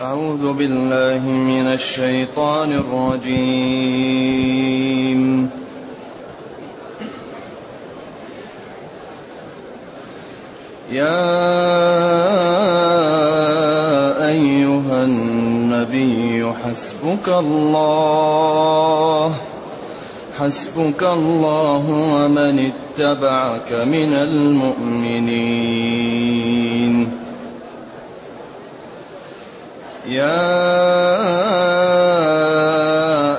أعوذ بالله من الشيطان الرجيم. يا أيها النبي حسبك الله حسبك الله ومن اتبعك من المؤمنين. يا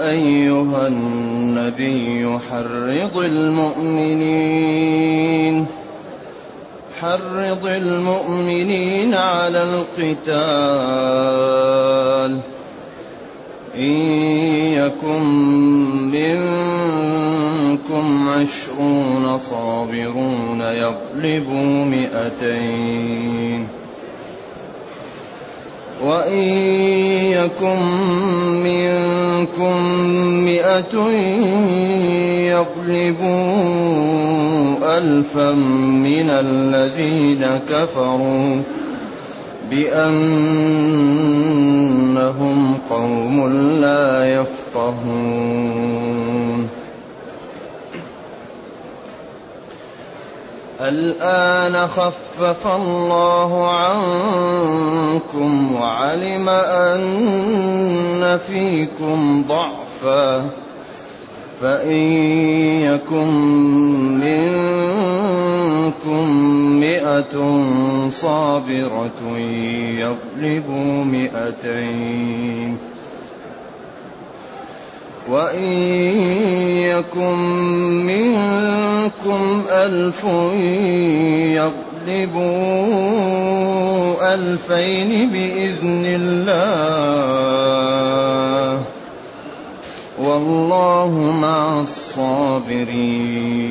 أيها النبي حرض المؤمنين حرض المؤمنين على القتال. إن يكن منكم عشرون صابرون يغلبوا مئتين. وإن يكن منكم مئة يغلبوا ألفا من الذين كفروا بأنهم قوم لا يفقهون. الآن خفف الله عنكم وعلم أن فيكم ضعفا فإن يكن منكم مئة صابرة يغلبوا مئتين وإن يكن منكم ألف يغلبوا ألفين بإذن الله والله مع الصابرين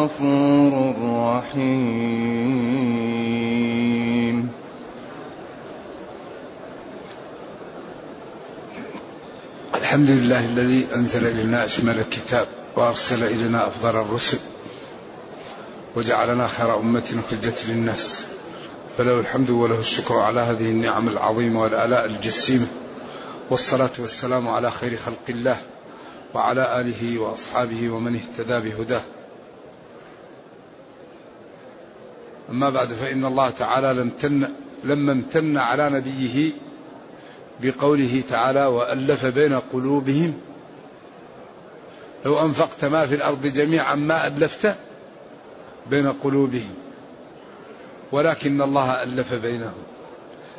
غفور رحيم الحمد لله الذي أنزل إلينا أشمل الكتاب وأرسل إلينا أفضل الرسل وجعلنا خير أمة أخرجت للناس. فله الحمد وله الشكر على هذه النعم العظيمة والآلاء الجسيمة. والصلاة والسلام على خير خلق الله وعلى آله وأصحابه ومن اهتدى بهداه. أما بعد فإن الله تعالى لم تن لما امتن على نبيه بقوله تعالى وألف بين قلوبهم لو أنفقت ما في الأرض جميعا ما ألفت بين قلوبهم ولكن الله ألف بينهم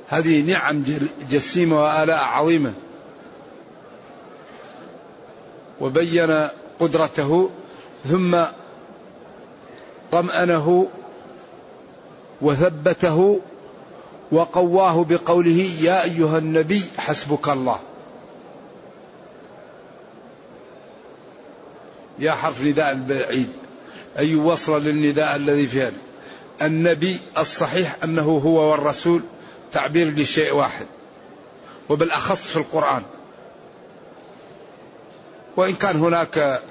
هذه نعم جسيمة وآلاء عظيمة. وبين قدرته ثم طمأنه وثبته وقواه بقوله يا أيها النبي حسبك الله. يا حرف نداء البعيد أي وصل للنداء الذي فيها. النبي الصحيح أنه هو والرسول تعبير لشيء واحد. وبالأخص في القرآن. وإن كان هناك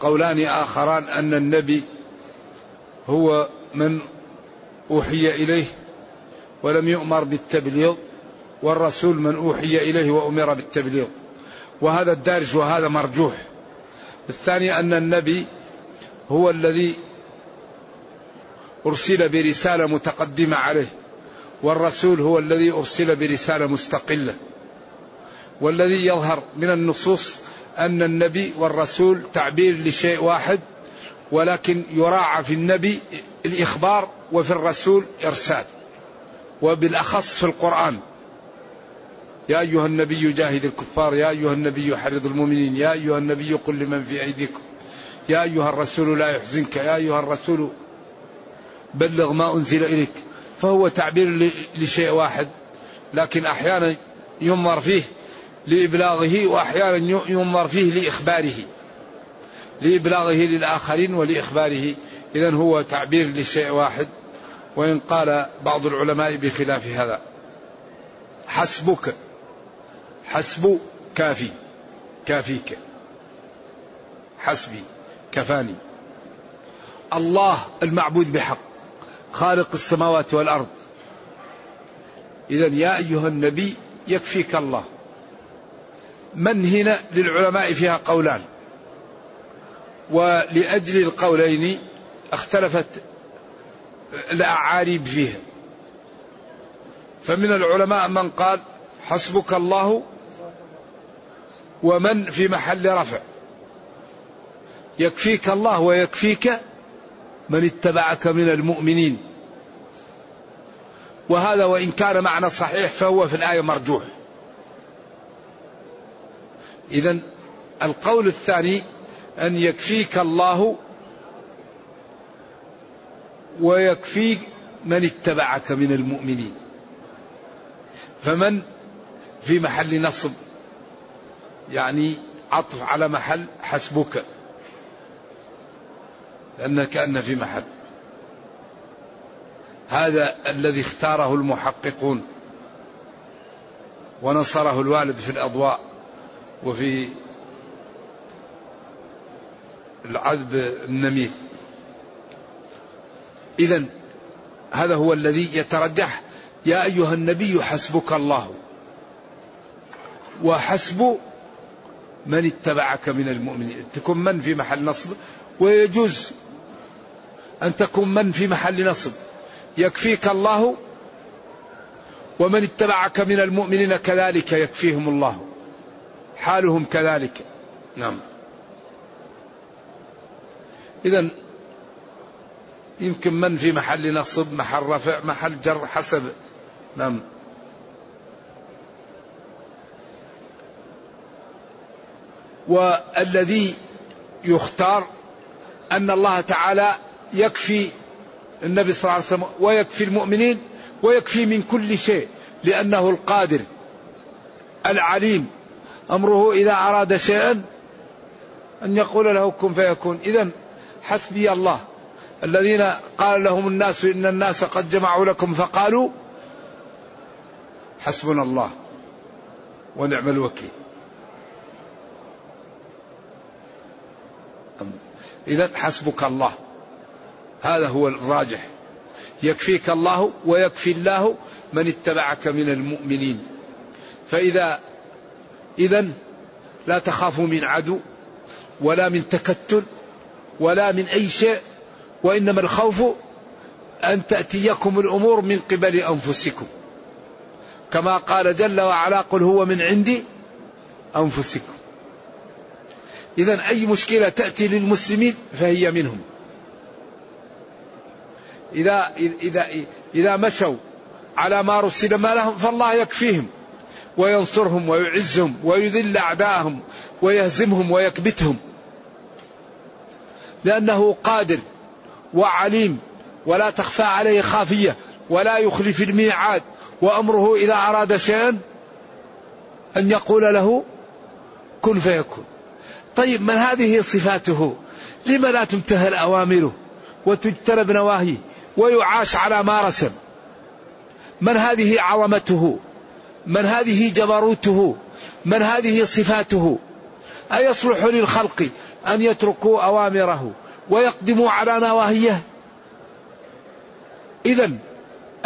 قولان آخران أن النبي هو من أوحي إليه ولم يؤمر بالتبليغ والرسول من أوحي إليه وأمر بالتبليغ. وهذا الدارج وهذا مرجوح. الثاني أن النبي هو الذي أرسل برسالة متقدمة عليه والرسول هو الذي أرسل برسالة مستقلة. والذي يظهر من النصوص أن النبي والرسول تعبير لشيء واحد ولكن يراعى في النبي الإخبار وفي الرسول إرسال. وبالأخص في القرآن. يا أيها النبي جاهد الكفار يا أيها النبي حرض المؤمنين يا أيها النبي قل لمن في أيديكم. يا أيها الرسول لا يحزنك يا أيها الرسول بلغ ما أنزل إليك. فهو تعبير لشيء واحد. لكن أحيانا ينظر فيه لإبلاغه وأحيانا ينظر فيه لإخباره. لإبلاغه للآخرين ولإخباره. إذا هو تعبير لشيء واحد وإن قال بعض العلماء بخلاف هذا. حسبك حسب كافي كافيك. حسبي كفاني. الله المعبود بحق خالق السماوات والأرض. اذا يا أيها النبي يكفيك الله. من هنا للعلماء فيها قولان. ولأجل القولين اختلفت الأعاريب فيها. فمن العلماء من قال حسبك الله ومن في محل رفع. يكفيك الله ويكفيك من اتبعك من المؤمنين. وهذا وإن كان معنى صحيح فهو في الآية مرجوح. اذا القول الثاني أن يكفيك الله ويكفي من اتبعك من المؤمنين. فمن في محل نصب؟ يعني عطف على محل حسبك. لأن كأن في محل. هذا الذي اختاره المحققون ونصره الوالد في الأضواء وفي العذب النميل إذا هذا هو الذي يترجح. يا أيها النبي حسبك الله. وحسب من اتبعك من المؤمنين. تكون من في محل نصب ويجوز أن تكون من في محل نصب. يكفيك الله ومن اتبعك من المؤمنين كذلك يكفيهم الله. حالهم كذلك. نعم. إذا يمكن من في محل نصب محل رفع محل جر حسب. نعم. والذي يختار أن الله تعالى يكفي النبي صلى الله عليه وسلم ويكفي المؤمنين ويكفي من كل شيء لأنه القادر العليم. أمره إذا أراد شيئا أن يقول له كن فيكون. إذا حسبي الله. الذين قال لهم الناس إن الناس قد جمعوا لكم فقالوا حسبنا الله ونعم الوكيل. إذا حسبك الله. هذا هو الراجح. يكفيك الله ويكفي الله من اتبعك من المؤمنين. فإذا إذا لا تخافوا من عدو ولا من تكتل ولا من أي شيء وإنما الخوف أن تأتيكم الأمور من قبل أنفسكم. كما قال جل وعلا قل هو من عندي أنفسكم. إذا أي مشكلة تأتي للمسلمين فهي منهم. إذا إذا إذا مشوا على ما رسل ما لهم فالله يكفيهم وينصرهم ويعزهم ويذل أعداءهم ويهزمهم ويكبتهم. لأنه قادر وعليم ولا تخفى عليه خافية ولا يخلف الميعاد وأمره إذا أراد شيئا أن يقول له كن فيكون. طيب من هذه صفاته؟ لما لا تمتهل أوامره وتجتنب نواهيه ويعاش على ما رسم؟ من هذه عظمته؟ من هذه جبروته؟ من هذه صفاته؟ أيصلح للخلق أن يتركوا أوامره ويقدموا على نواهيه. إذا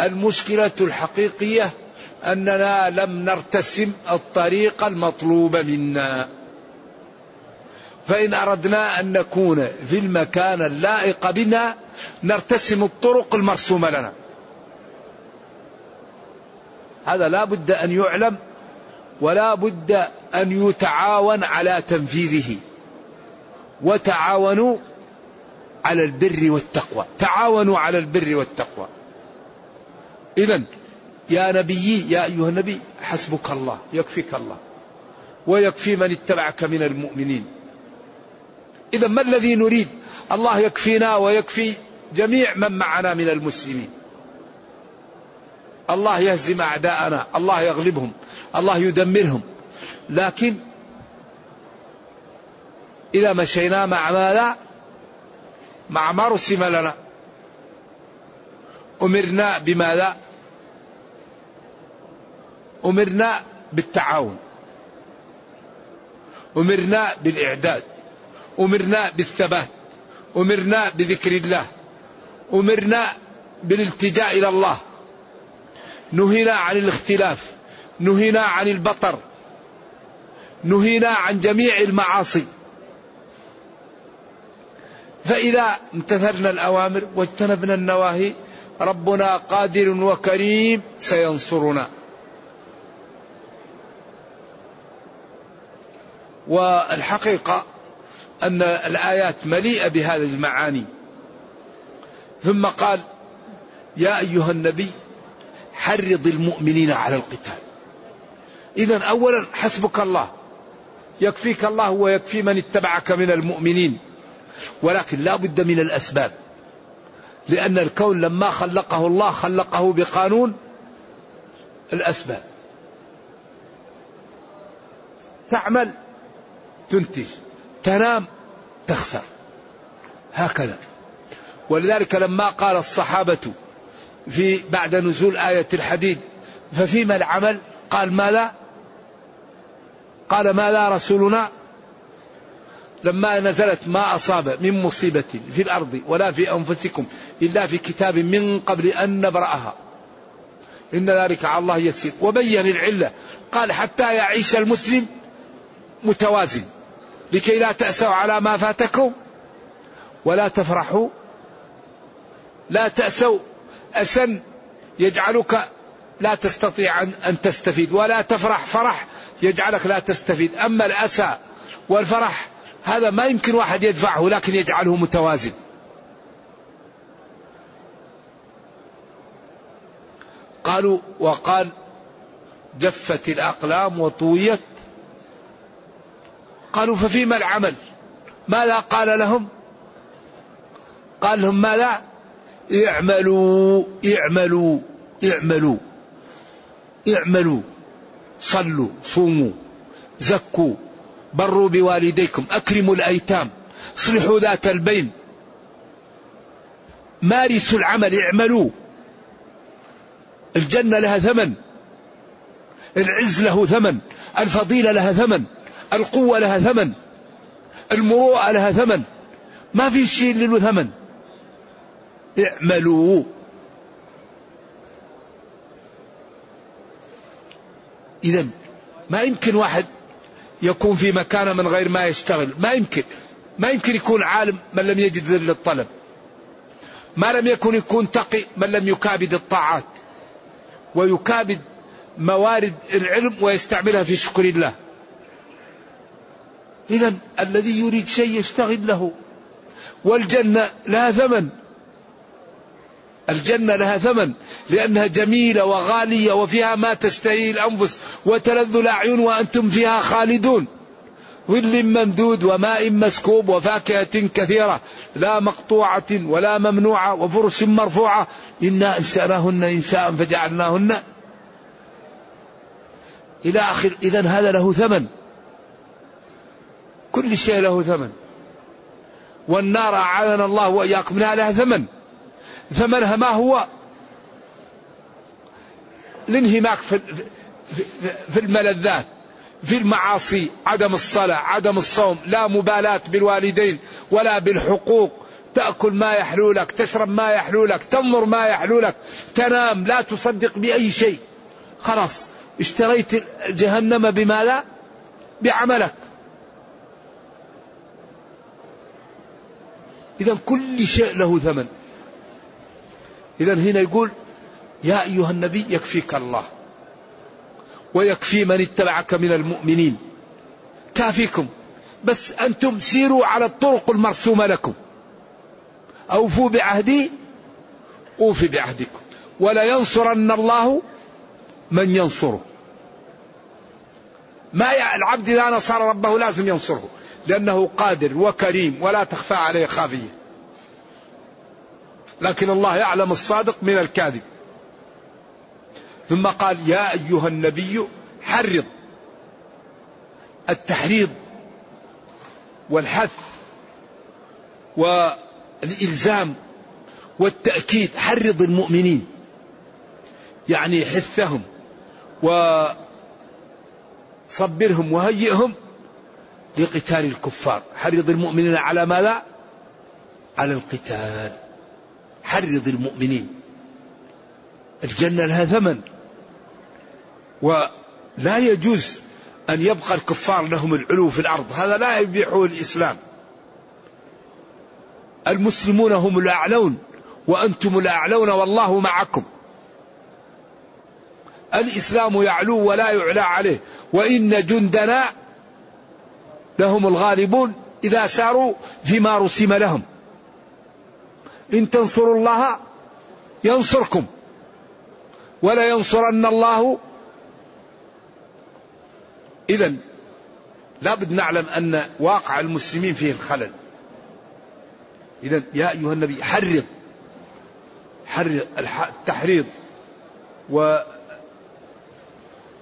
المشكلة الحقيقية أننا لم نرتسم الطريق المطلوب منا. فإن أردنا أن نكون في المكان اللائق بنا نرتسم الطرق المرسومة لنا. هذا لا بد أن يعلم ولا بد أن يتعاون على تنفيذه. وتعاونوا على البر والتقوى. تعاونوا على البر والتقوى. إذا يا نبي يا أيها النبي حسبك الله يكفيك الله ويكفي من اتبعك من المؤمنين. إذا ما الذي نريد؟ الله يكفينا ويكفي جميع من معنا من المسلمين. الله يهزم أعداءنا الله يغلبهم الله يدمرهم. لكن إذا مشينا مع ماذا مع ما رسم لنا. أمرنا بماذا أمرنا بالتعاون. أمرنا بالإعداد. أمرنا بالثبات. أمرنا بذكر الله. أمرنا بالالتجاء إلى الله. نهينا عن الاختلاف. نهينا عن البطر. نهينا عن جميع المعاصي. فإذا امتثلنا الأوامر واجتنبنا النواهي ربنا قادر وكريم سينصرنا. والحقيقة أن الآيات مليئة بهذه المعاني. ثم قال يا أيها النبي حرض المؤمنين على القتال. إذا أولا حسبك الله. يكفيك الله ويكفي من اتبعك من المؤمنين. ولكن لا بد من الأسباب. لأن الكون لما خلقه الله خلقه بقانون الأسباب. تعمل تنتج تنام تخسر. هكذا. ولذلك لما قال الصحابة في بعد نزول آية الحديد ففيما العمل؟ قال ما لا. قال ما لا رسولنا لما نزلت ما أصاب من مصيبة في الأرض ولا في أنفسكم إلا في كتاب من قبل أن نبرأها. إن ذلك على الله يسير. وبين العلة. قال حتى يعيش المسلم متوازن. لكي لا تأسوا على ما فاتكم. ولا تفرحوا. لا تأسوا. أسا يجعلك لا تستطيع أن تستفيد. ولا تفرح. فرح يجعلك لا تستفيد. أما الأسى والفرح هذا ما يمكن واحد يدفعه لكن يجعله متوازن. قالوا وقال جفت الأقلام وطويت. قالوا ففيما العمل؟ ماذا قال لهم. قال لهم ماذا اعملوا اعملوا اعملوا اعملوا. صلوا صوموا زكوا بروا بوالديكم أكرموا الأيتام اصلحوا ذات البين. مارسوا العمل اعملوا. الجنة لها ثمن العز له ثمن الفضيلة لها ثمن القوة لها ثمن المروءة لها ثمن. ما في شيء له ثمن. اعملوا. إذا ما يمكن واحد يكون في مكانه من غير ما يشتغل. ما يمكن. ما يمكن يكون عالم من لم يجد ذل الطلب. ما لم يكن يكون تقي من لم يكابد الطاعات. ويكابد موارد العلم ويستعملها في شكر الله. إذا الذي يريد شيء يشتغل له. والجنة لها ثمن. الجنة لها ثمن لأنها جميلة وغالية وفيها ما تشتهي الأنفس وتلذ الأعين وأنتم فيها خالدون. ظل ممدود وماء مسكوب وفاكهة كثيرة لا مقطوعة ولا ممنوعة وفرش مرفوعة. إنا أنشأناهن إنشاء فجعلناهن. إلى آخر إذا هذا له ثمن. كل شيء له ثمن. والنار أعاذنا الله وإياكم لها ثمن. ثمنها ما هو الانهماك في, في الملذات في المعاصي عدم الصلاة عدم الصوم لا مبالاة بالوالدين ولا بالحقوق. تأكل ما يحلو لك تشرب ما يحلو لك تنظر ما يحلو لك تنام لا تصدق بأي شيء. خلاص اشتريت جهنم بماذا؟ بعملك. إذا كل شيء له ثمن. إذا هنا يقول يا أيها النبي يكفيك الله ويكفي من اتبعك من المؤمنين. كافيكم. بس أنتم سيروا على الطرق المرسومة لكم. أوفوا بعهدي أوفي بعهدكم. ولا ينصرن الله من ينصره. ما العبد إذا نصر ربه لازم ينصره. لأنه قادر وكريم ولا تخفى عليه خافية. لكن الله يعلم الصادق من الكاذب. ثم قال يا أيها النبي حرض التحريض والحث والإلزام والتأكيد. حرض المؤمنين يعني حثهم وصبرهم وهيئهم لقتال الكفار. حرض المؤمنين على ماذا؟ على القتال. حرض المؤمنين. الجنة لها ثمن. ولا يجوز أن يبقى الكفار لهم العلو في الأرض. هذا لا يبيحه الإسلام. المسلمون هم الأعلون. وأنتم الأعلون والله معكم. الإسلام يعلو ولا يعلى عليه. وإن جندنا لهم الغالبون إذا ساروا فيما رسم لهم. إن تنصروا الله ينصركم. ولا ينصرن الله. إذا لابد نعلم أن واقع المسلمين فيه الخلل. إذا يا أيها النبي حرض. حرض التحريض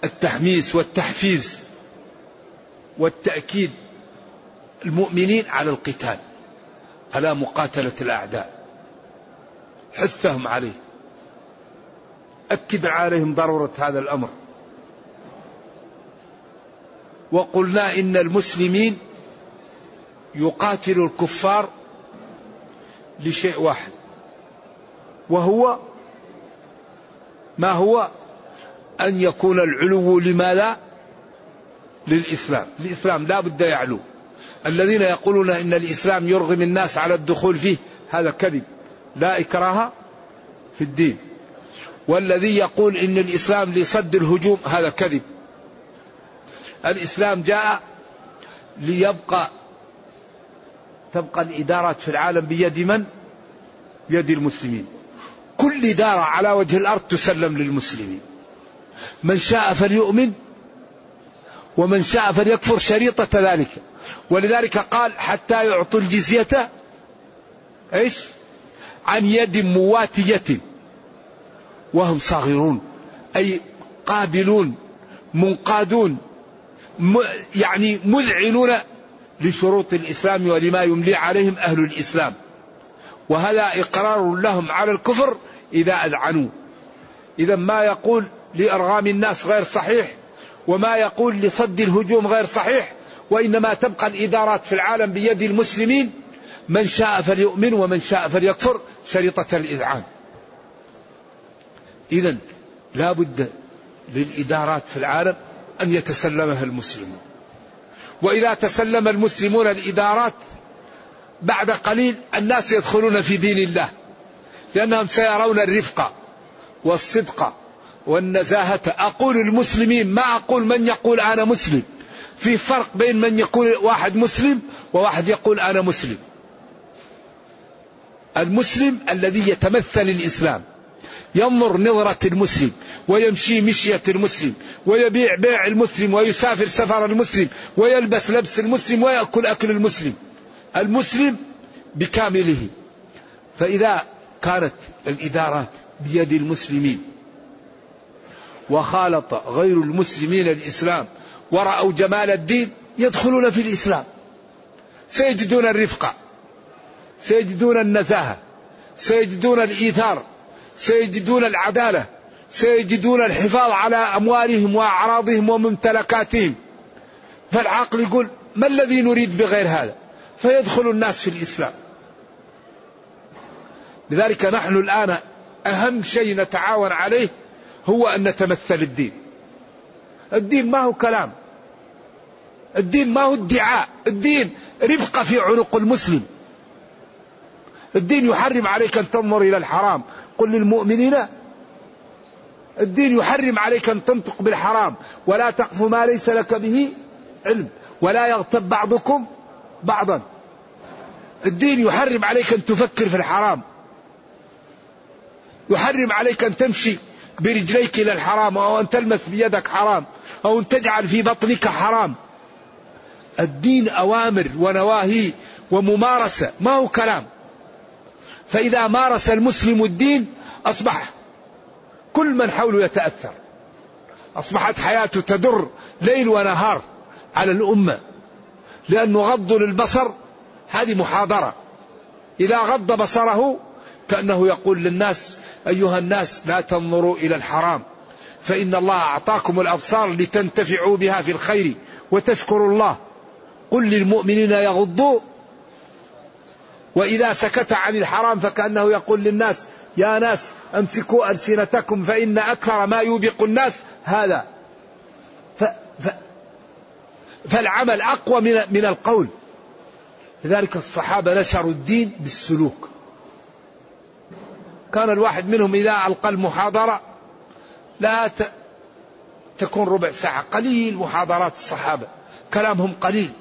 والتحميس والتحفيز والتأكيد المؤمنين على القتال. على مقاتلة الأعداء. حثهم عليه. أكد عليهم ضرورة هذا الأمر. وقلنا إن المسلمين يقاتل الكفار لشيء واحد. وهو ما هو؟ أن يكون العلو لماذا للإسلام. الإسلام لا بد يعلو. الذين يقولون إن الإسلام يرغم الناس على الدخول فيه هذا كذب. لا إكراه في الدين. والذي يقول إن الإسلام لصد الهجوم هذا كذب. الإسلام جاء ليبقى تبقى الإدارات في العالم بيد من؟ بيد المسلمين. كل إدارة على وجه الأرض تسلم للمسلمين. من شاء فليؤمن ومن شاء فليكفر شريطة ذلك. ولذلك قال حتى يعطوا الجزية إيش؟ عن يد مواتية وهم صاغرون أي قابلون منقادون يعني مذعنون لشروط الإسلام ولما يملي عليهم أهل الإسلام. وهذا إقرار لهم على الكفر إذا أذعنوا. إذا ما يقول لإرغام الناس غير صحيح وما يقول لصد الهجوم غير صحيح وإنما تبقى الإدارات في العالم بيد المسلمين من شاء فليؤمن ومن شاء فليكفر شريطة الإذعان. إذا لا بد للإدارات في العالم أن يتسلمها المسلمون. وإذا تسلم المسلمون الإدارات بعد قليل الناس يدخلون في دين الله لأنهم سيرون الرفق والصدق والنزاهة. أقول المسلمين ما أقول من يقول أنا مسلم؟ في فرق بين من يقول واحد مسلم وواحد يقول أنا مسلم. المسلم الذي يتمثل الإسلام. ينظر نظرة المسلم ويمشي مشية المسلم ويبيع بيع المسلم ويسافر سفر المسلم ويلبس لبس المسلم ويأكل أكل المسلم. المسلم بكامله. فإذا كانت الإدارات بيد المسلمين وخالط غير المسلمين الإسلام ورأوا جمال الدين يدخلون في الإسلام. سيجدون الرفقة سيجدون النزاهة سيجدون الإيثار سيجدون العدالة سيجدون الحفاظ على أموالهم وأعراضهم وممتلكاتهم. فالعقل يقول ما الذي نريد بغير هذا؟ فيدخل الناس في الإسلام. لذلك نحن الآن أهم شيء نتعاون عليه هو أن نتمثل الدين. الدين ما هو كلام. الدين ما هو ادعاء. الدين ربقة في عنق المسلم. الدين يحرم عليك أن تنظر إلى الحرام. قل للمؤمنين الدين يحرم عليك أن تنطق بالحرام. ولا تقف ما ليس لك به علم. ولا يغتب بعضكم بعضا. الدين يحرم عليك أن تفكر في الحرام. يحرم عليك أن تمشي برجليك إلى الحرام أو أن تلمس بيدك حرام أو أن تجعل في بطنك حرام. الدين أوامر ونواهي وممارسة. ما هو كلام؟ فإذا مارس المسلم الدين أصبح كل من حوله يتأثر. أصبحت حياته تدر ليل ونهار على الأمة لأنه غض للبصر هذه محاضرة. إذا غض بصره كأنه يقول للناس أيها الناس لا تنظروا إلى الحرام فإن الله أعطاكم الأبصار لتنتفعوا بها في الخير وتشكروا الله. قل للمؤمنين يغضوا وإذا سكت عن الحرام فكأنه يقول للناس يا ناس أمسكوا ألسنتكم فإن أكثر ما يوبق الناس هذا. ف ف فالعمل أقوى من, من القول. لذلك الصحابة نشروا الدين بالسلوك. كان الواحد منهم إذا ألقى المحاضرة لا ت... تكون ربع ساعة قليل محاضرات الصحابة. كلامهم قليل.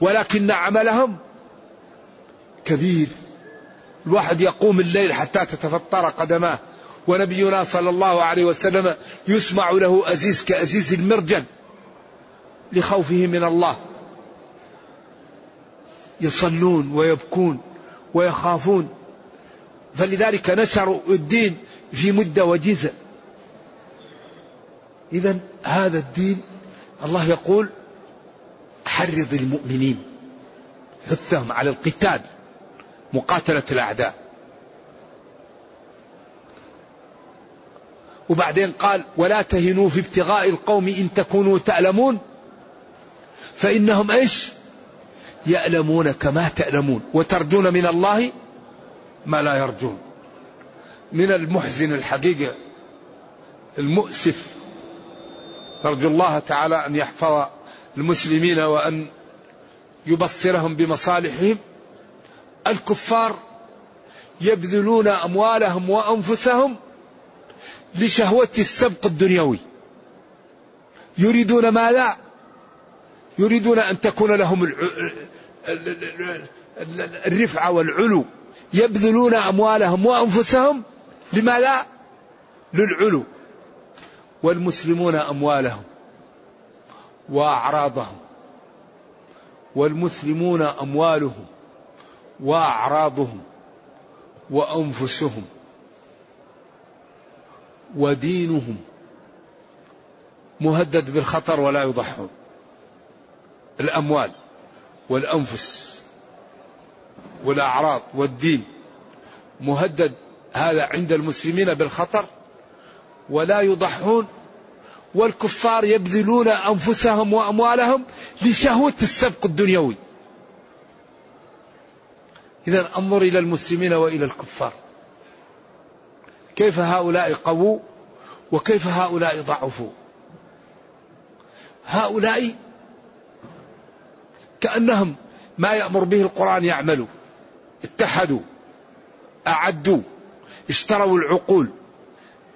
ولكن عملهم كبير. الواحد يقوم الليل حتى تتفطر قدماه. ونبينا صلى الله عليه وسلم يسمع له أزيز كأزيز المرجل لخوفه من الله. يصلون ويبكون ويخافون. فلذلك نشروا الدين في مدة وجيزة. إذا هذا الدين الله يقول حرض المؤمنين حثهم على القتال. مقاتلة الأعداء. وبعدين قال ولا تهنوا في ابتغاء القوم إن تكونوا تألمون فإنهم إيش؟ يألمون كما تألمون. وترجون من الله ما لا يرجون. من المحزن الحقيقة المؤسف. نرجو الله تعالى أن يحفظ المسلمين وأن يبصرهم بمصالحهم. الكفار يبذلون أموالهم وأنفسهم لشهوة السبق الدنيوي. يريدون ماذا؟ يريدون أن تكون لهم الرفعة والعلو. يبذلون أموالهم وأنفسهم لماذا؟ للعلو. والمسلمون أموالهم وأعراضهم. والمسلمون أموالهم وأعراضهم وأنفسهم ودينهم مهدد بالخطر ولا يضحون. الأموال والأنفس والأعراض والدين مهدد هذا عند المسلمين بالخطر ولا يضحون. والكفار يبذلون أنفسهم وأموالهم لشهوة السبق الدنيوي. إذا أنظر إلى المسلمين وإلى الكفار. كيف هؤلاء قووا وكيف هؤلاء ضعفوا؟ هؤلاء كأنهم ما يأمر به القرآن يعملوا اتحدوا أعدوا اشتروا العقول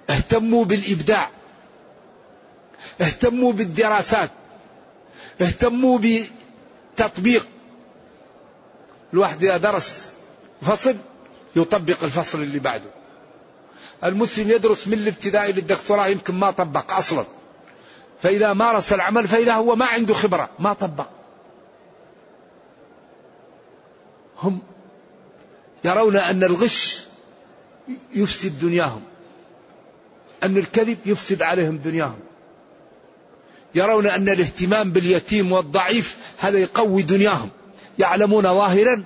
اهتموا بالإبداع اهتموا بالدراسات اهتموا بتطبيق الواحد إذا درس فصل يطبق الفصل اللي بعده. المسلم يدرس من الابتدائي للدكتوراه يمكن ما طبق أصلا. فإذا مارس العمل فإذا هو ما عنده خبرة ما طبق. هم يرون أن الغش يفسد دنياهم. أن الكذب يفسد عليهم دنياهم. يرون أن الاهتمام باليتيم والضعيف هذا يقوي دنياهم. يعلمون ظاهرا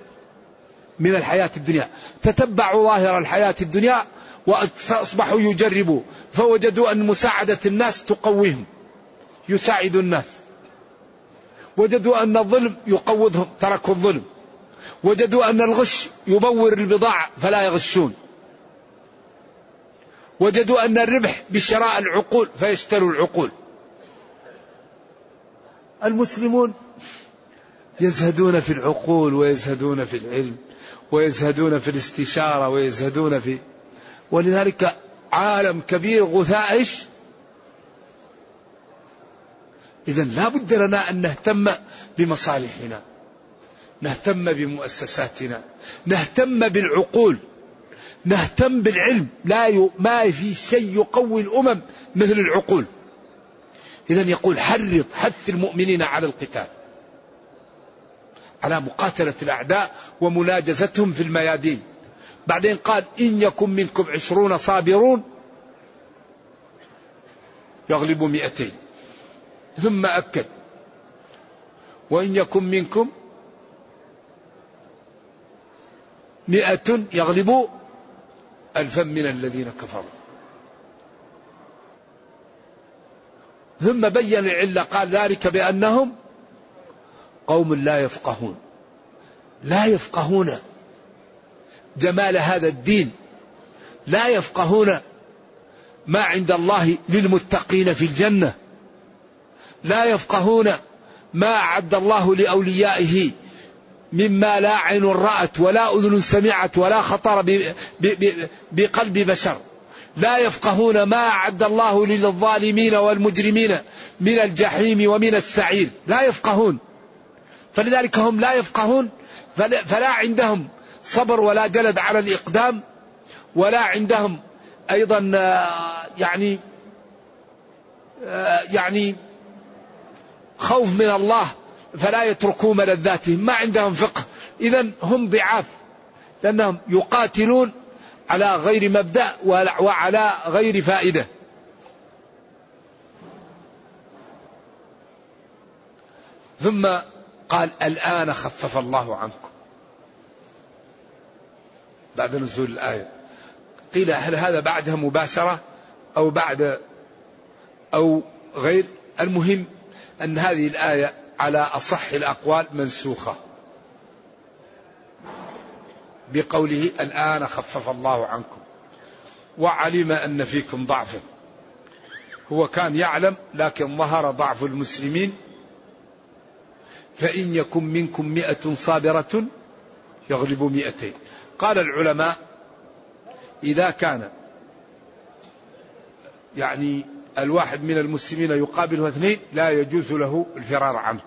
من الحياة الدنيا. تتبعوا ظاهر الحياة الدنيا فأصبحوا يجربوا. فوجدوا أن مساعدة الناس تقويهم يساعد الناس. وجدوا أن الظلم يقوضهم تركوا الظلم. وجدوا أن الغش يبور البضاعة فلا يغشون. وجدوا أن الربح بشراء العقول فيشتروا العقول. المسلمون يزهدون في العقول ويزهدون في العلم ويزهدون في الاستشارة ويزهدون في ولذلك عالم كبير غثاء إيش إذا لا بد لنا أن نهتم بمصالحنا نهتم بمؤسساتنا نهتم بالعقول نهتم بالعلم. لا ي... ما في شيء يقوي الأمم مثل العقول. إذا يقول حرض حث المؤمنين على القتال. على مقاتلة الأعداء ومناجزتهم في الميادين. بعدين قال إن يكن منكم عشرون صابرون يغلبوا مئتين. ثم أكد. وإن يكن منكم مئة يغلبوا ألفا من الذين كفروا. ثم بين العلة قال ذلك بأنهم قوم لا يفقهون. لا يفقهون جمال هذا الدين. لا يفقهون ما عند الله للمتقين في الجنة. لا يفقهون ما أعد الله لأوليائه مما لا عين رأت ولا أذن سمعت ولا خطر بقلب بشر. لا يفقهون ما أعد الله للظالمين والمجرمين من الجحيم ومن السعير. لا يفقهون. فلذلك هم لا يفقهون فلا عندهم صبر ولا جلد على الإقدام ولا عندهم أيضا آه، يعني آه، يعني خوف من الله فلا يتركوا ملذاتهم ما عندهم فقه. إذا هم ضعاف لأنهم يقاتلون على غير مبدأ وعلى غير فائدة. ثم قال الآن خفف الله عنكم. بعد نزول الآية. قيل هل هذا بعدها مباشرة أو بعد أو غير؟ المهم أن هذه الآية على أصح الأقوال منسوخة. بقوله الآن خفف الله عنكم. وعلم أن فيكم ضعفا. هو كان يعلم لكن ظهر ضعف المسلمين فإن يكن منكم مئة صابرة يغلب مئتين. قال العلماء إذا كان يعني الواحد من المسلمين يقابله اثنين لا يجوز له الفرار عنه.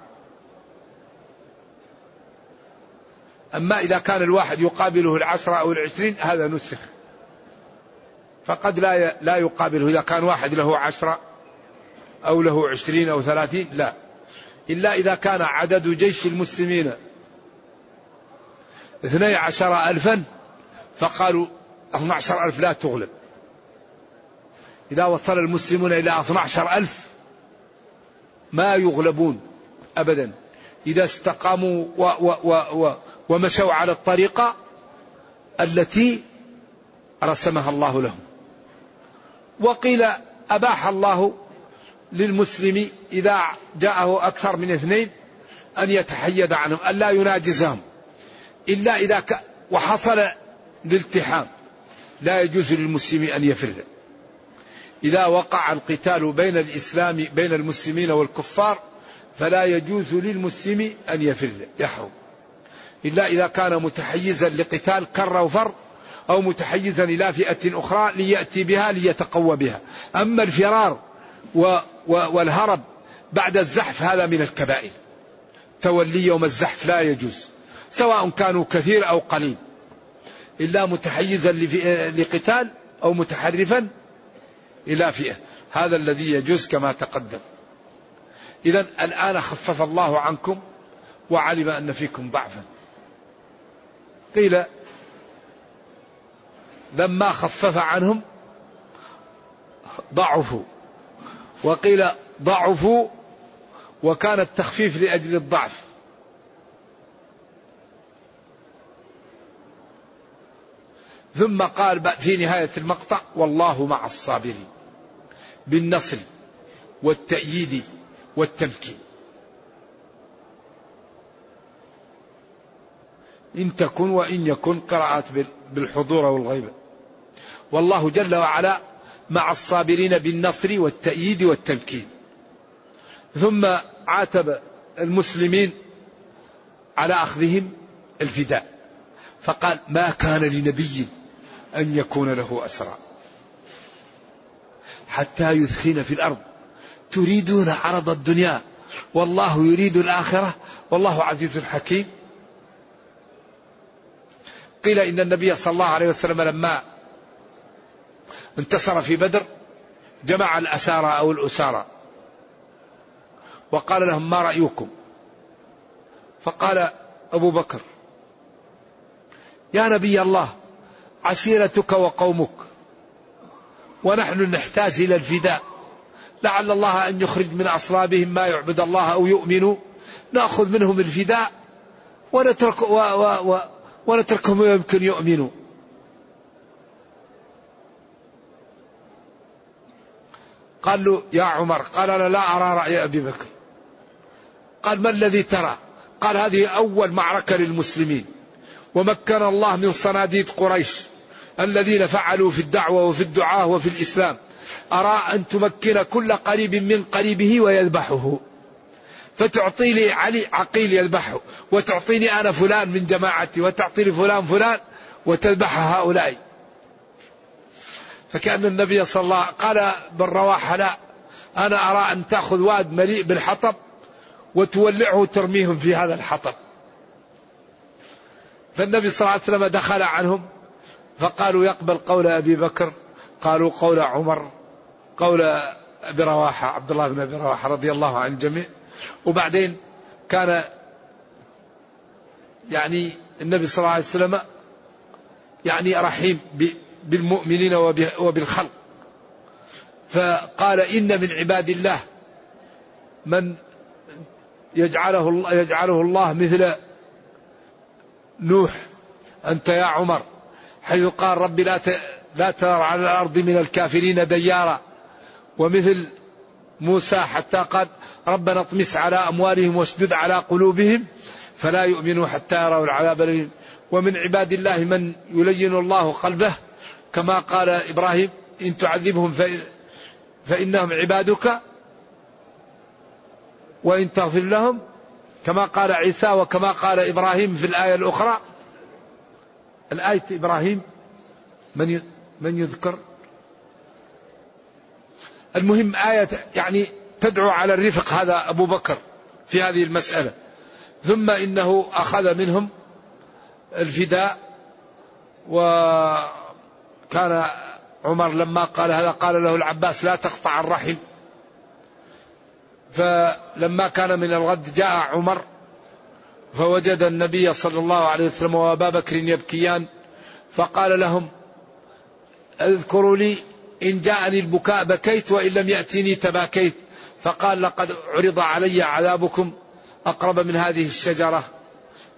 أما إذا كان الواحد يقابله العشرة أو العشرين هذا نسخ. فقد لا لا يقابله إذا كان واحد له عشرة أو له عشرين أو ثلاثين لا. إلا إذا كان عدد جيش المسلمين اثني عشر ألفا فقالوا اثنى عشر ألف لا تغلب. إذا وصل المسلمون إلى 12 ألف ما يغلبون أبدا. إذا استقاموا و و و و ومشوا على الطريقة التي رسمها الله لهم. وقيل أباح الله للمسلم إذا جاءه أكثر من اثنين أن يتحيد عنهم أن لا يناجزهم إلا إذا ك... وحصل الالتحام. لا يجوز للمسلم أن يفر إذا وقع القتال بين الإسلام بين المسلمين والكفار فلا يجوز للمسلم أن يفر يحرم. إلا إذا كان متحيزا لقتال كر وفر أو متحيزا إلى فئة أخرى ليأتي بها ليتقوى بها. أما الفرار و والهرب بعد الزحف هذا من الكبائر. تولي يوم الزحف لا يجوز سواء كانوا كثير أو قليل. إلا متحيزا لقتال أو متحرفا إلى فئة. هذا الذي يجوز كما تقدم. إذا الآن خفف الله عنكم وعلم أن فيكم ضعفا. قيل لما خفف عنهم ضعفوا. وقيل ضعفوا وكان التخفيف لأجل الضعف. ثم قال في نهاية المقطع والله مع الصابرين بالنصر والتأييد والتمكين. إن تكن وإن يكن قراءات بالحضور والغيبة والله جل وعلا مع الصابرين بالنصر والتأييد والتمكين. ثم عاتب المسلمين على أخذهم الفداء. فقال ما كان لنبي أن يكون له أسرى. حتى يثخن في الأرض. تريدون عرض الدنيا والله يريد الآخرة والله عزيز حكيم قيل إن النبي صلى الله عليه وسلم لما انتصر في بدر جمع الأسارى أو الأسارى. وقال لهم ما رأيكم؟ فقال أبو بكر يا نبي الله عشيرتك وقومك ونحن نحتاج إلى الفداء. لعل الله أن يخرج من أصلابهم ما يعبد الله أو يؤمنوا نأخذ منهم الفداء ونترك و و و ونتركهم يمكن يؤمنوا. قال له يا عمر قال أنا لا أرى رأي أبي بكر. قال ما الذي ترى؟ قال هذه أول معركة للمسلمين. ومكن الله من صناديد قريش الذين فعلوا في الدعوة وفي الدعاء وفي الإسلام. أرى أن تمكن كل قريب من قريبه ويذبحه. فتعطي لي علي عقيل يذبحه وتعطيني أنا فلان من جماعتي وتعطي لي فلان فلان وتذبح هؤلاء. فكأن النبي صلى الله عليه وسلم قال بالرواحة لا أنا أرى أن تأخذ واد مليء بالحطب وتولعه وترميهم في هذا الحطب. فالنبي صلى الله عليه وسلم دخل عنهم فقالوا يقبل قول أبي بكر قالوا قول عمر قول أبي رواحة عبد الله بن أبي رواحة رضي الله عن الجميع. وبعدين كان يعني النبي صلى الله عليه وسلم يعني رحيم بالمؤمنين وبالخلق. فقال إن من عباد الله من يجعله الله يجعله الله مثل نوح أنت يا عمر حيث قال رب لا لا ترى على الأرض من الكافرين ديارا ومثل موسى حتى قال ربنا اطمس على أموالهم واشدد على قلوبهم فلا يؤمنوا حتى يروا العذاب ومن عباد الله من يلين الله قلبه كما قال إبراهيم إن تعذبهم فإنهم عبادك وإن تغفر لهم كما قال عيسى وكما قال إبراهيم في الآية الأخرى. الآية إبراهيم من من يذكر؟ المهم آية يعني تدعو على الرفق هذا أبو بكر في هذه المسألة. ثم إنه أخذ منهم الفداء وكان عمر لما قال هذا قال له العباس لا تقطع الرحم. فلما كان من الغد جاء عمر فوجد النبي صلى الله عليه وسلم وأبا بكر يبكيان فقال لهم اذكروا لي إن جاءني البكاء بكيت وإن لم ياتني تباكيت. فقال لقد عرض علي عذابكم أقرب من هذه الشجرة.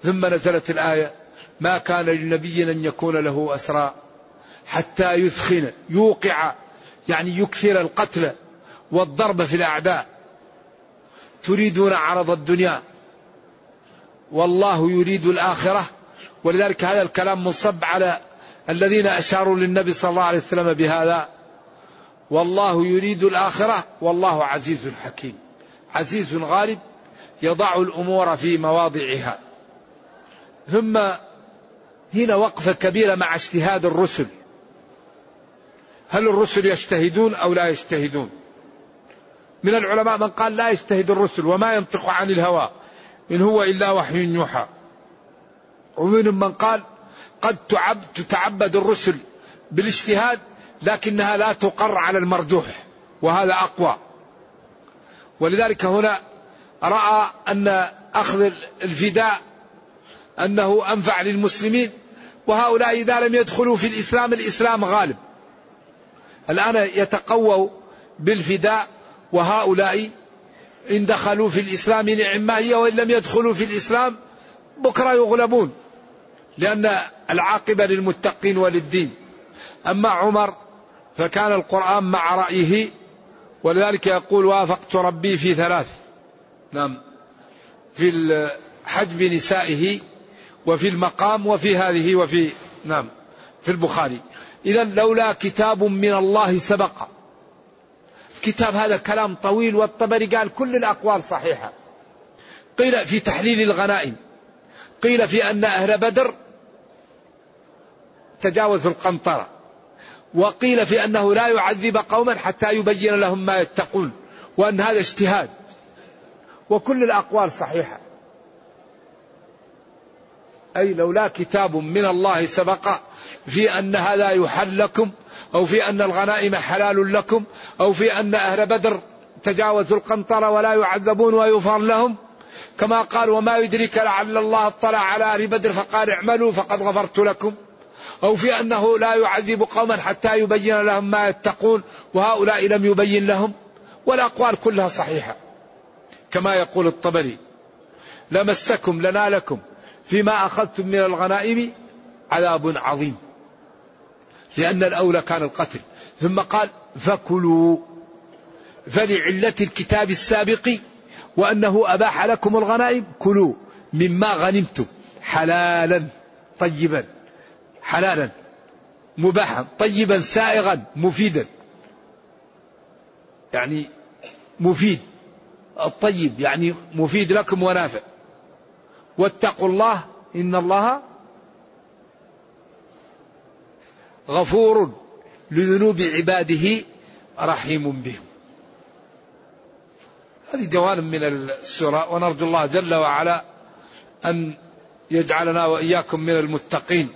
ثم نزلت الآية ما كان لنبي أن يكون له أسرى. حتى يثخن يوقع يعني يكثر القتل والضرب في الأعداء. تريدون عرض الدنيا. والله يريد الآخرة. ولذلك هذا الكلام مصب على الذين أشاروا للنبي صلى الله عليه وسلم بهذا. والله يريد الآخرة. والله عزيز حكيم. عزيز غالب يضع الأمور في مواضعها. ثم هنا وقفة كبيرة مع اجتهاد الرسل. هل الرسل يجتهدون أو لا يجتهدون؟ من العلماء من قال لا يجتهد الرسل وما ينطق عن الهوى إن هو إلا وحي يوحى. ومنهم من قال قد تعب تتعبد الرسل بالاجتهاد لكنها لا تقر على المرجوح وهذا أقوى. ولذلك هنا رأى أن أخذ الفداء أنه أنفع للمسلمين وهؤلاء إذا لم يدخلوا في الإسلام الإسلام غالب. الآن يتقووا بالفداء وهؤلاء إن دخلوا في الإسلام نعم هي وإن لم يدخلوا في الإسلام بكرة يغلبون لأن العاقبة للمتقين وللدين. أما عمر فكان القرآن مع رأيه ولذلك يقول وافقت ربي في ثلاث نعم في حجب نسائه وفي المقام وفي هذه وفي نعم في البخاري. إذا لولا كتاب من الله سبق. الكتاب هذا كلام طويل والطبري قال كل الأقوال صحيحة. قيل في تحليل الغنائم. قيل في أن أهل بدر تجاوزوا القنطرة. وقيل في أنه لا يعذب قوما حتى يبين لهم ما يتقون وأن هذا اجتهاد. وكل الأقوال صحيحة. أي لولا كتاب من الله سبق في أن هذا يحل لكم أو في أن الغنائم حلال لكم أو في أن أهل بدر تجاوزوا القنطرة ولا يعذبون ويغفر لهم. كما قال وما يدرك لعل الله اطلع على أهل بدر فقال اعملوا فقد غفرت لكم. أو في أنه لا يعذب قوما حتى يبين لهم ما يتقون وهؤلاء لم يبين لهم. والأقوال كلها صحيحة. كما يقول الطبري لمسكم لنا لكم فيما أخذتم من الغنائم عذاب عظيم. لأن الأولى كان القتل. ثم قال فكلوا فلعلة الكتاب السابق وأنه أباح لكم الغنائم كلوا مما غنمتم حلالا طيبا حلالا مباحا طيبا سائغا مفيدا. يعني مفيد الطيب يعني مفيد لكم ونافع. واتقوا الله إن الله غفور لذنوب عباده رحيم بهم. هذه جوانب من السورة ونرجو الله جل وعلا أن يجعلنا وإياكم من المتقين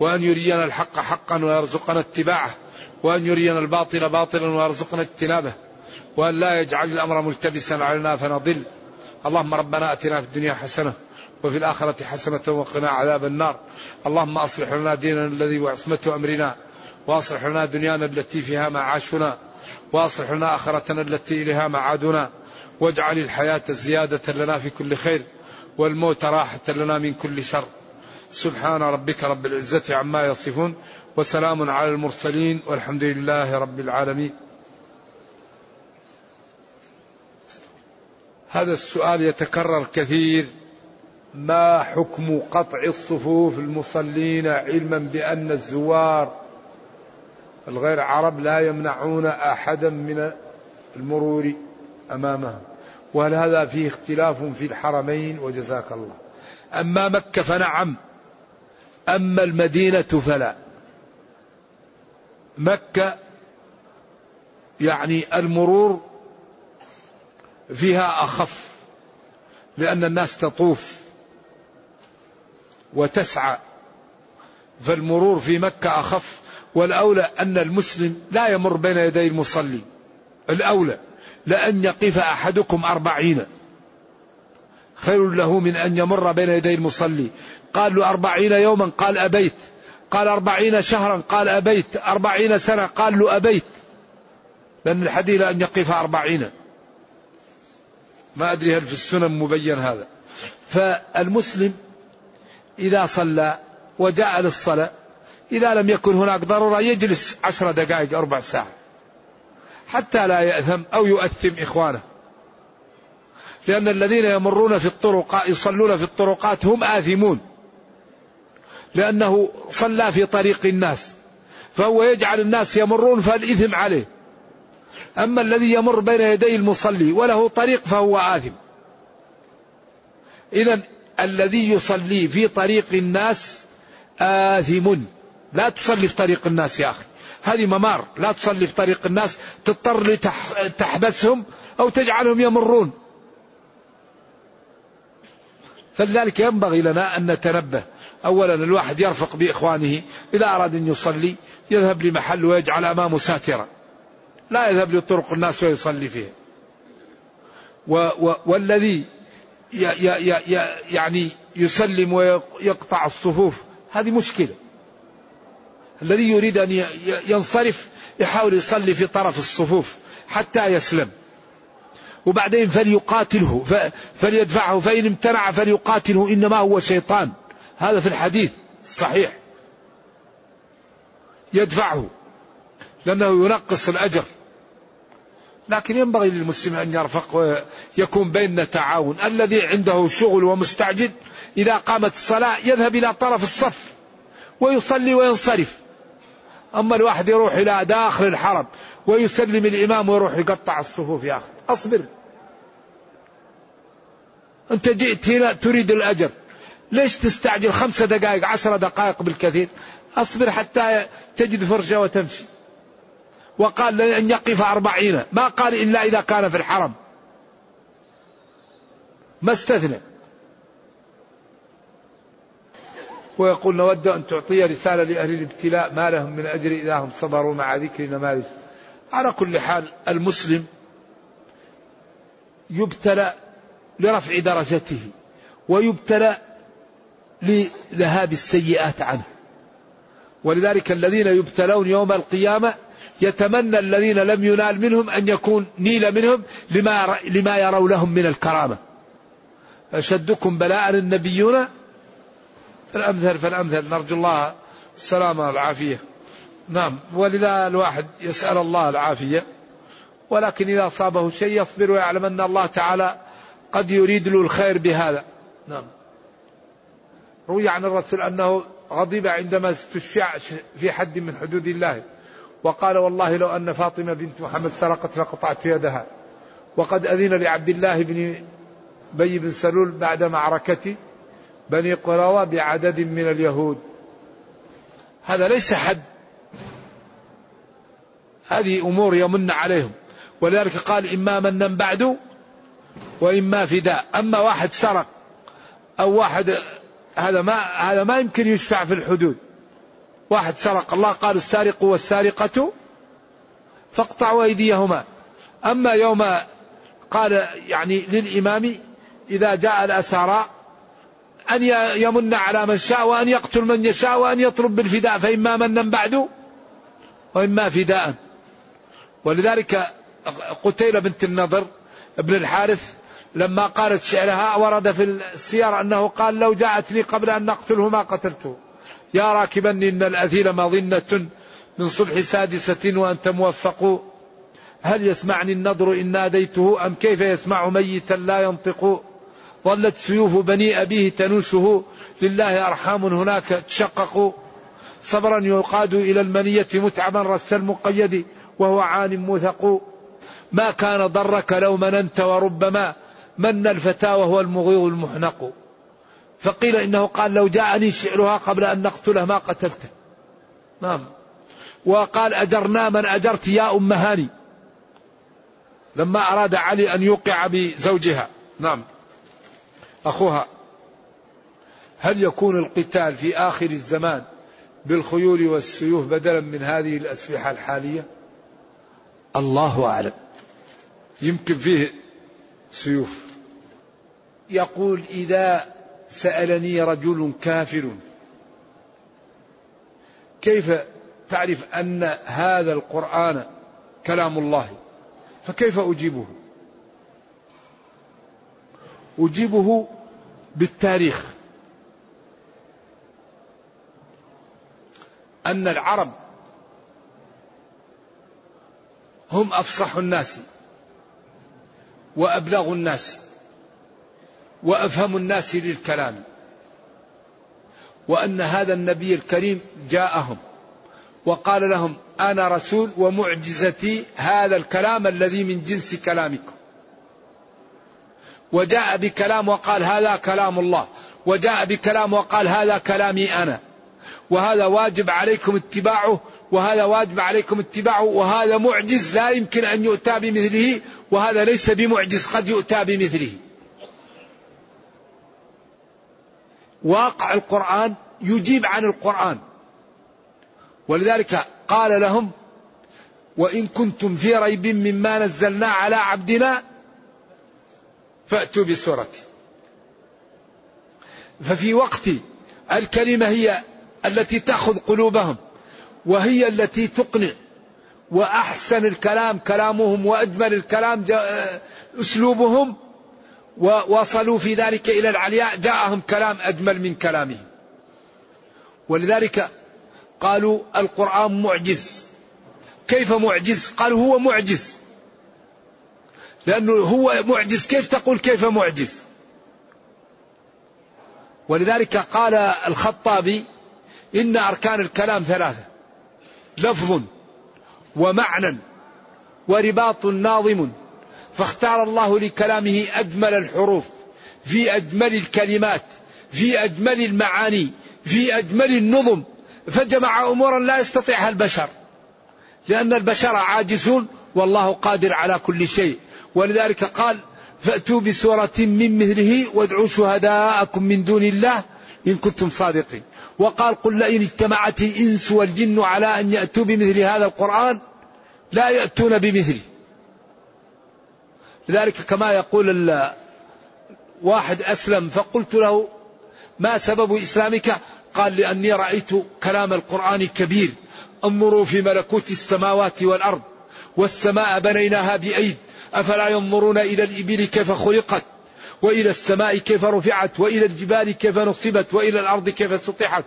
وأن يرينا الحق حقا ويرزقنا اتباعه وأن يرينا الباطل باطلا ويرزقنا اجتنابه وأن لا يجعل الأمر ملتبسا علينا فنضل. اللهم ربنا أتنا في الدنيا حسنة وفي الآخرة حسنة وقنا عذاب النار. اللهم أصلح لنا ديننا الذي وعصمة أمرنا وأصلح لنا دنيانا التي فيها معاشنا وأصلح لنا آخرتنا التي إليها معادنا. واجعل الحياة زيادة لنا في كل خير والموت راحة لنا من كل شر. سبحان ربك رب العزة عما يصفون وسلام على المرسلين والحمد لله رب العالمين. هذا السؤال يتكرر كثير. ما حكم قطع الصفوف المصلين علما بأن الزوار الغير عرب لا يمنعون أحدا من المرور أمامهم وهل هذا فيه اختلاف في الحرمين؟ وجزاك الله. أما مكة فنعم. أما المدينة فلا. مكة يعني المرور فيها أخف لأن الناس تطوف وتسعى فالمرور في مكة أخف. والأولى أن المسلم لا يمر بين يدي المصلي. الأولى لأن يقف أحدكم أربعين. خير له من أن يمر بين يدي المصلي. قال له أربعين يوما؟ قال أبيت. قال أربعين شهرا؟ قال أبيت. أربعين سنة؟ قال له أبيت. لأن الحديث أن يقف أربعين. ما أدري هل في السنن مبين هذا. فالمسلم إذا صلى وجاء للصلاة إذا لم يكن هناك ضرورة يجلس عشر دقائق أربع ساعة حتى لا يأثم أو يؤثم إخوانه. لأن الذين يمرون في الطرقات يصلون في الطرقات هم آثمون. لأنه صلى في طريق الناس فهو يجعل الناس يمرون فالإثم عليه. أما الذي يمر بين يدي المصلي وله طريق فهو آثم. إذا الذي يصلي في طريق الناس آثم. لا تصلي في طريق الناس يا أخي. هذه ممار. لا تصلي في طريق الناس. تضطر لتحبسهم أو تجعلهم يمرون. فلذلك ينبغي لنا أن نتنبه. أولا الواحد يرفق بإخوانه. إذا أراد أن يصلي يذهب لمحل ويجعل أمامه ساترا لا يذهب لطرق الناس ويصلي فيها. والذي يعني يسلم ويقطع الصفوف هذه مشكلة. الذي يريد أن ينصرف يحاول يصلي في طرف الصفوف حتى يسلم. وبعدين فليقاتله فليدفعه فإن امتنع فليقاتله إنما هو شيطان. هذا في الحديث الصحيح يدفعه لأنه ينقص الأجر. لكن ينبغي للمسلم أن يرفق ويكون بيننا تعاون. الذي عنده شغل ومستعجل إذا قامت الصلاة يذهب إلى طرف الصف ويصلي وينصرف. أما الواحد يروح إلى داخل الحرم ويسلم الإمام ويروح يقطع الصفوف يا أخي. أصبر. أنت جئت هنا تريد الأجر. ليش تستعجل خمسة دقائق عشر دقائق بالكثير؟ أصبر حتى تجد فرجة وتمشي. وقال أن يقف أربعين. ما قال إلا إذا كان في الحرم. ما استثنى. ويقول نود أن تعطي رسالة لأهل الابتلاء ما لهم من أجر إذا هم صبروا مع ذكر نماذج على كل حال المسلم يبتلى لرفع درجته ويبتلى لذهاب السيئات عنه. ولذلك الذين يبتلون يوم القيامة يتمنى الذين لم ينال منهم أن يكون نيل منهم لما, لما يروا لهم من الكرامة. أشدكم بلاء النبيون؟ فالأمثل فالأمثل. نرجو الله السلامة والعافية. نعم. ولذا الواحد يسأل الله العافية. ولكن إذا أصابه شيء يصبر ويعلم أن الله تعالى قد يريد له الخير بهذا. نعم. روي عن الرسول أنه غضب عندما استشفع في حد من حدود الله. وقال والله لو أن فاطمة بنت محمد سرقت لقطعت يدها. وقد أذن لعبد الله بن بي بن سلول بعد معركة بني قراوة بعدد من اليهود. هذا ليس حد. هذه أمور يمن عليهم. ولذلك قال إما منا بعد وإما فداء. أما واحد سرق أو واحد هذا ما هذا ما يمكن يشفع في الحدود. واحد سرق الله قال السارق والسارقة فاقطعوا أيديهما. أما يوم قال يعني للإمام إذا جاء الأسارى أن يمن على من شاء وأن يقتل من يشاء وأن يطلب بالفداء فإما منا بعد وإما فداء. ولذلك قتيلة بنت النضر ابن الحارث لما قالت شعرها ورد في السير أنه قال لو جاءت لي قبل أن نقتله ما قتلته. يا راكبا إن الأثيل مظنة من صبح سادسة وأنت موفق. هل يسمعني النضر إن ناديته أم كيف يسمع ميتا لا ينطق؟ ظلت سيوف بني أبيه تنوشه. لله أرحام هناك تشقق. صبرا يقاد إلى المنية متعبا رس المقيد وهو عان موثق. ما كان ضرك لو مننت وربما من الفتى وهو المغيظ المحنق. فقيل إنه قال لو جاءني شعرها قبل أن نقتله ما قتلته. نعم. وقال أجرنا من أجرت يا أم هاني. لما أراد علي أن يوقع بزوجها. نعم. أخوها. هل يكون القتال في آخر الزمان بالخيول والسيوف بدلا من هذه الأسلحة الحالية؟ الله أعلم. يمكن فيه سيوف. يقول إذا سألني رجل كافر. كيف تعرف أن هذا القرآن كلام الله؟ فكيف أجيبه؟ أجيبه بالتاريخ. أن العرب هم أفصح الناس وأبلغ الناس. وأفهم الناس للكلام. وأن هذا النبي الكريم جاءهم وقال لهم أنا رسول ومعجزتي هذا الكلام الذي من جنس كلامكم. وجاء بكلام وقال هذا كلام الله وجاء بكلام وقال هذا كلامي أنا. وهذا واجب عليكم اتباعه وهذا واجب عليكم اتباعه وهذا معجز لا يمكن أن يؤتى بمثله وهذا ليس بمعجز قد يؤتى بمثله. واقع القرآن يجيب عن القرآن. ولذلك قال لهم وإن كنتم في ريب مما نزلنا على عبدنا فأتوا بسورة ففي وقت الكلمة هي التي تأخذ قلوبهم وهي التي تقنع وأحسن الكلام كلامهم وأجمل الكلام أسلوبهم ووصلوا في ذلك إلى العلياء. جاءهم كلام أجمل من كلامهم. ولذلك قالوا القرآن معجز. كيف معجز؟ قال هو معجز. لأنه هو معجز. كيف تقول كيف معجز؟ ولذلك قال الخطابي إن أركان الكلام ثلاثة لفظ ومعنى ورباط ناظم فاختار الله لكلامه أجمل الحروف في أجمل الكلمات في أجمل المعاني في أجمل النظم فجمع أمورا لا يستطيعها البشر لأن البشر عاجزون والله قادر على كل شيء. ولذلك قال فأتوا بسورة من مثله وادعوا شهداءكم من دون الله إن كنتم صادقين وقال قل لئن اجتمعت الإنس والجن على أن يأتوا بمثل هذا القرآن لا يأتون بمثله لذلك كما يقول واحد أسلم فقلت له ما سبب إسلامك؟ قال لأني رأيت كلام القرآن كبير انظروا في ملكوت السماوات والأرض والسماء بنيناها بأيد أفلا ينظرون إلى الإبل كيف خلقت وإلى السماء كيف رفعت وإلى الجبال كيف نصبت وإلى الأرض كيف سطحت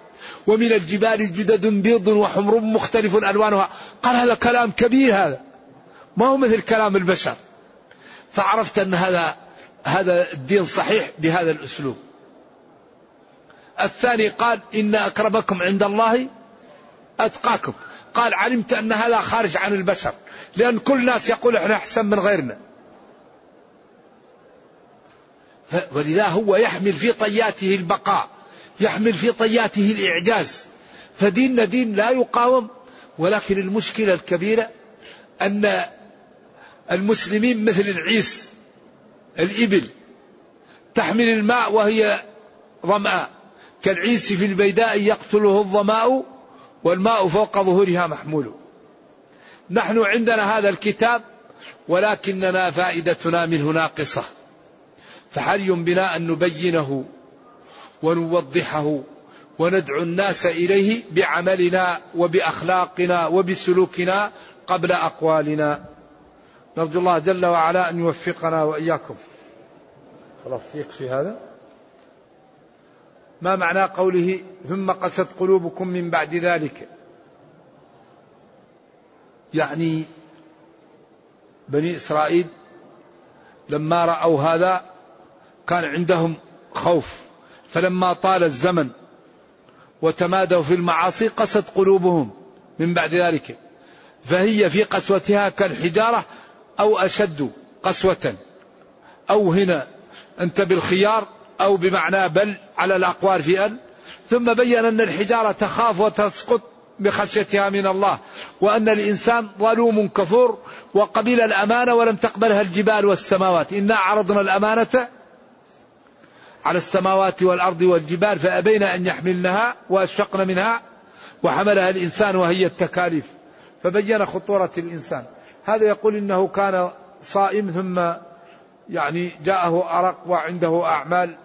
ومن الجبال جدد بيض وحمر مختلف ألوانها. قال هذا كلام كبير هذا ما هو مثل كلام البشر. فعرفت أن هذا هذا الدين صحيح بهذا الأسلوب. الثاني قال إن أكرمكم عند الله أتقاكم. قال علمت أن هذا خارج عن البشر لأن كل الناس يقول إحنا أحسن من غيرنا. ولذا هو يحمل في طياته البقاء يحمل في طياته الإعجاز. فديننا دين لا يقاوم ولكن المشكلة الكبيرة أن المسلمين مثل العيس الإبل تحمل الماء وهي ظمآن كالعيس في البيداء يقتله الظماء والماء فوق ظهورها محمول. نحن عندنا هذا الكتاب ولكننا فائدتنا منه ناقصة. فحري بنا أن نبينه ونوضحه وندعو الناس إليه بعملنا وبأخلاقنا وبسلوكنا قبل أقوالنا. نرجو الله جل وعلا أن يوفقنا وإياكم. خلاص يكفي هذا. ما معنى قوله ثم قست قلوبكم من بعد ذلك؟ يعني بني إسرائيل لما رأوا هذا كان عندهم خوف. فلما طال الزمن وتمادوا في المعاصي قست قلوبهم من بعد ذلك. فهي في قسوتها كالحجارة أو أشد قسوة أو هنا أنت بالخيار أو بمعنى بل على الأقوال في أن. ثم بين أن الحجارة تخاف وتسقط بخشيتها من الله وأن الإنسان ظلوم كفور وقبل الأمانة ولم تقبلها الجبال والسماوات. إنا عرضنا الأمانة على السماوات والأرض والجبال فأبين أن يحملنها وأشفقن منها وحملها الإنسان وهي التكاليف. فبين خطورة الإنسان. هذا يقول إنه كان صائم ثم يعني جاءه أرق وعنده أعمال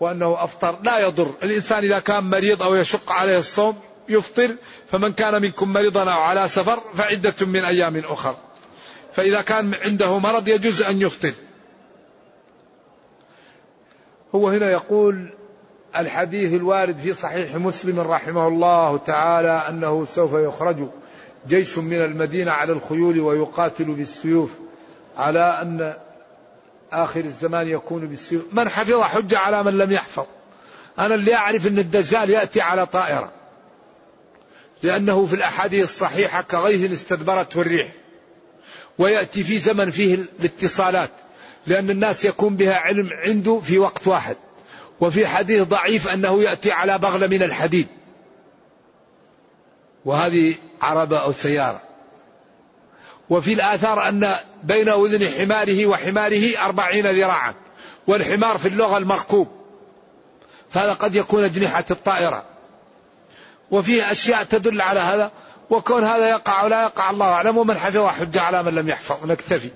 وأنه أفطر. لا يضر. الإنسان إذا كان مريض أو يشق عليه الصوم يفطر فمن كان منكم مريضا أو على سفر فعدة من أيام أخر. فإذا كان عنده مرض يجوز أن يفطر. هو هنا يقول الحديث الوارد في صحيح مسلم رحمه الله تعالى أنه سوف يخرج. جيش من المدينة على الخيول ويقاتل بالسيوف على أن آخر الزمان يكون بالسيوف. من حفظ حجة على من لم يحفظ. أنا اللي أعرف أن الدجال يأتي على طائرة لأنه في الأحاديث الصحيحة كغيث استدبرته الريح ويأتي في زمن فيه الاتصالات لأن الناس يكون بها علم عنده في وقت واحد وفي حديث ضعيف أنه يأتي على بغلة من الحديد. وهذه عربة أو سيارة. وفي الآثار أن بين أذن حماره وحماره أربعين ذراعا والحمار في اللغة المركوب. فهذا قد يكون أجنحة الطائرة. وفيه أشياء تدل على هذا وكون هذا يقع ولا يقع الله أعلم ومن حفظ حجة على من لم يحفظ. نكتفي.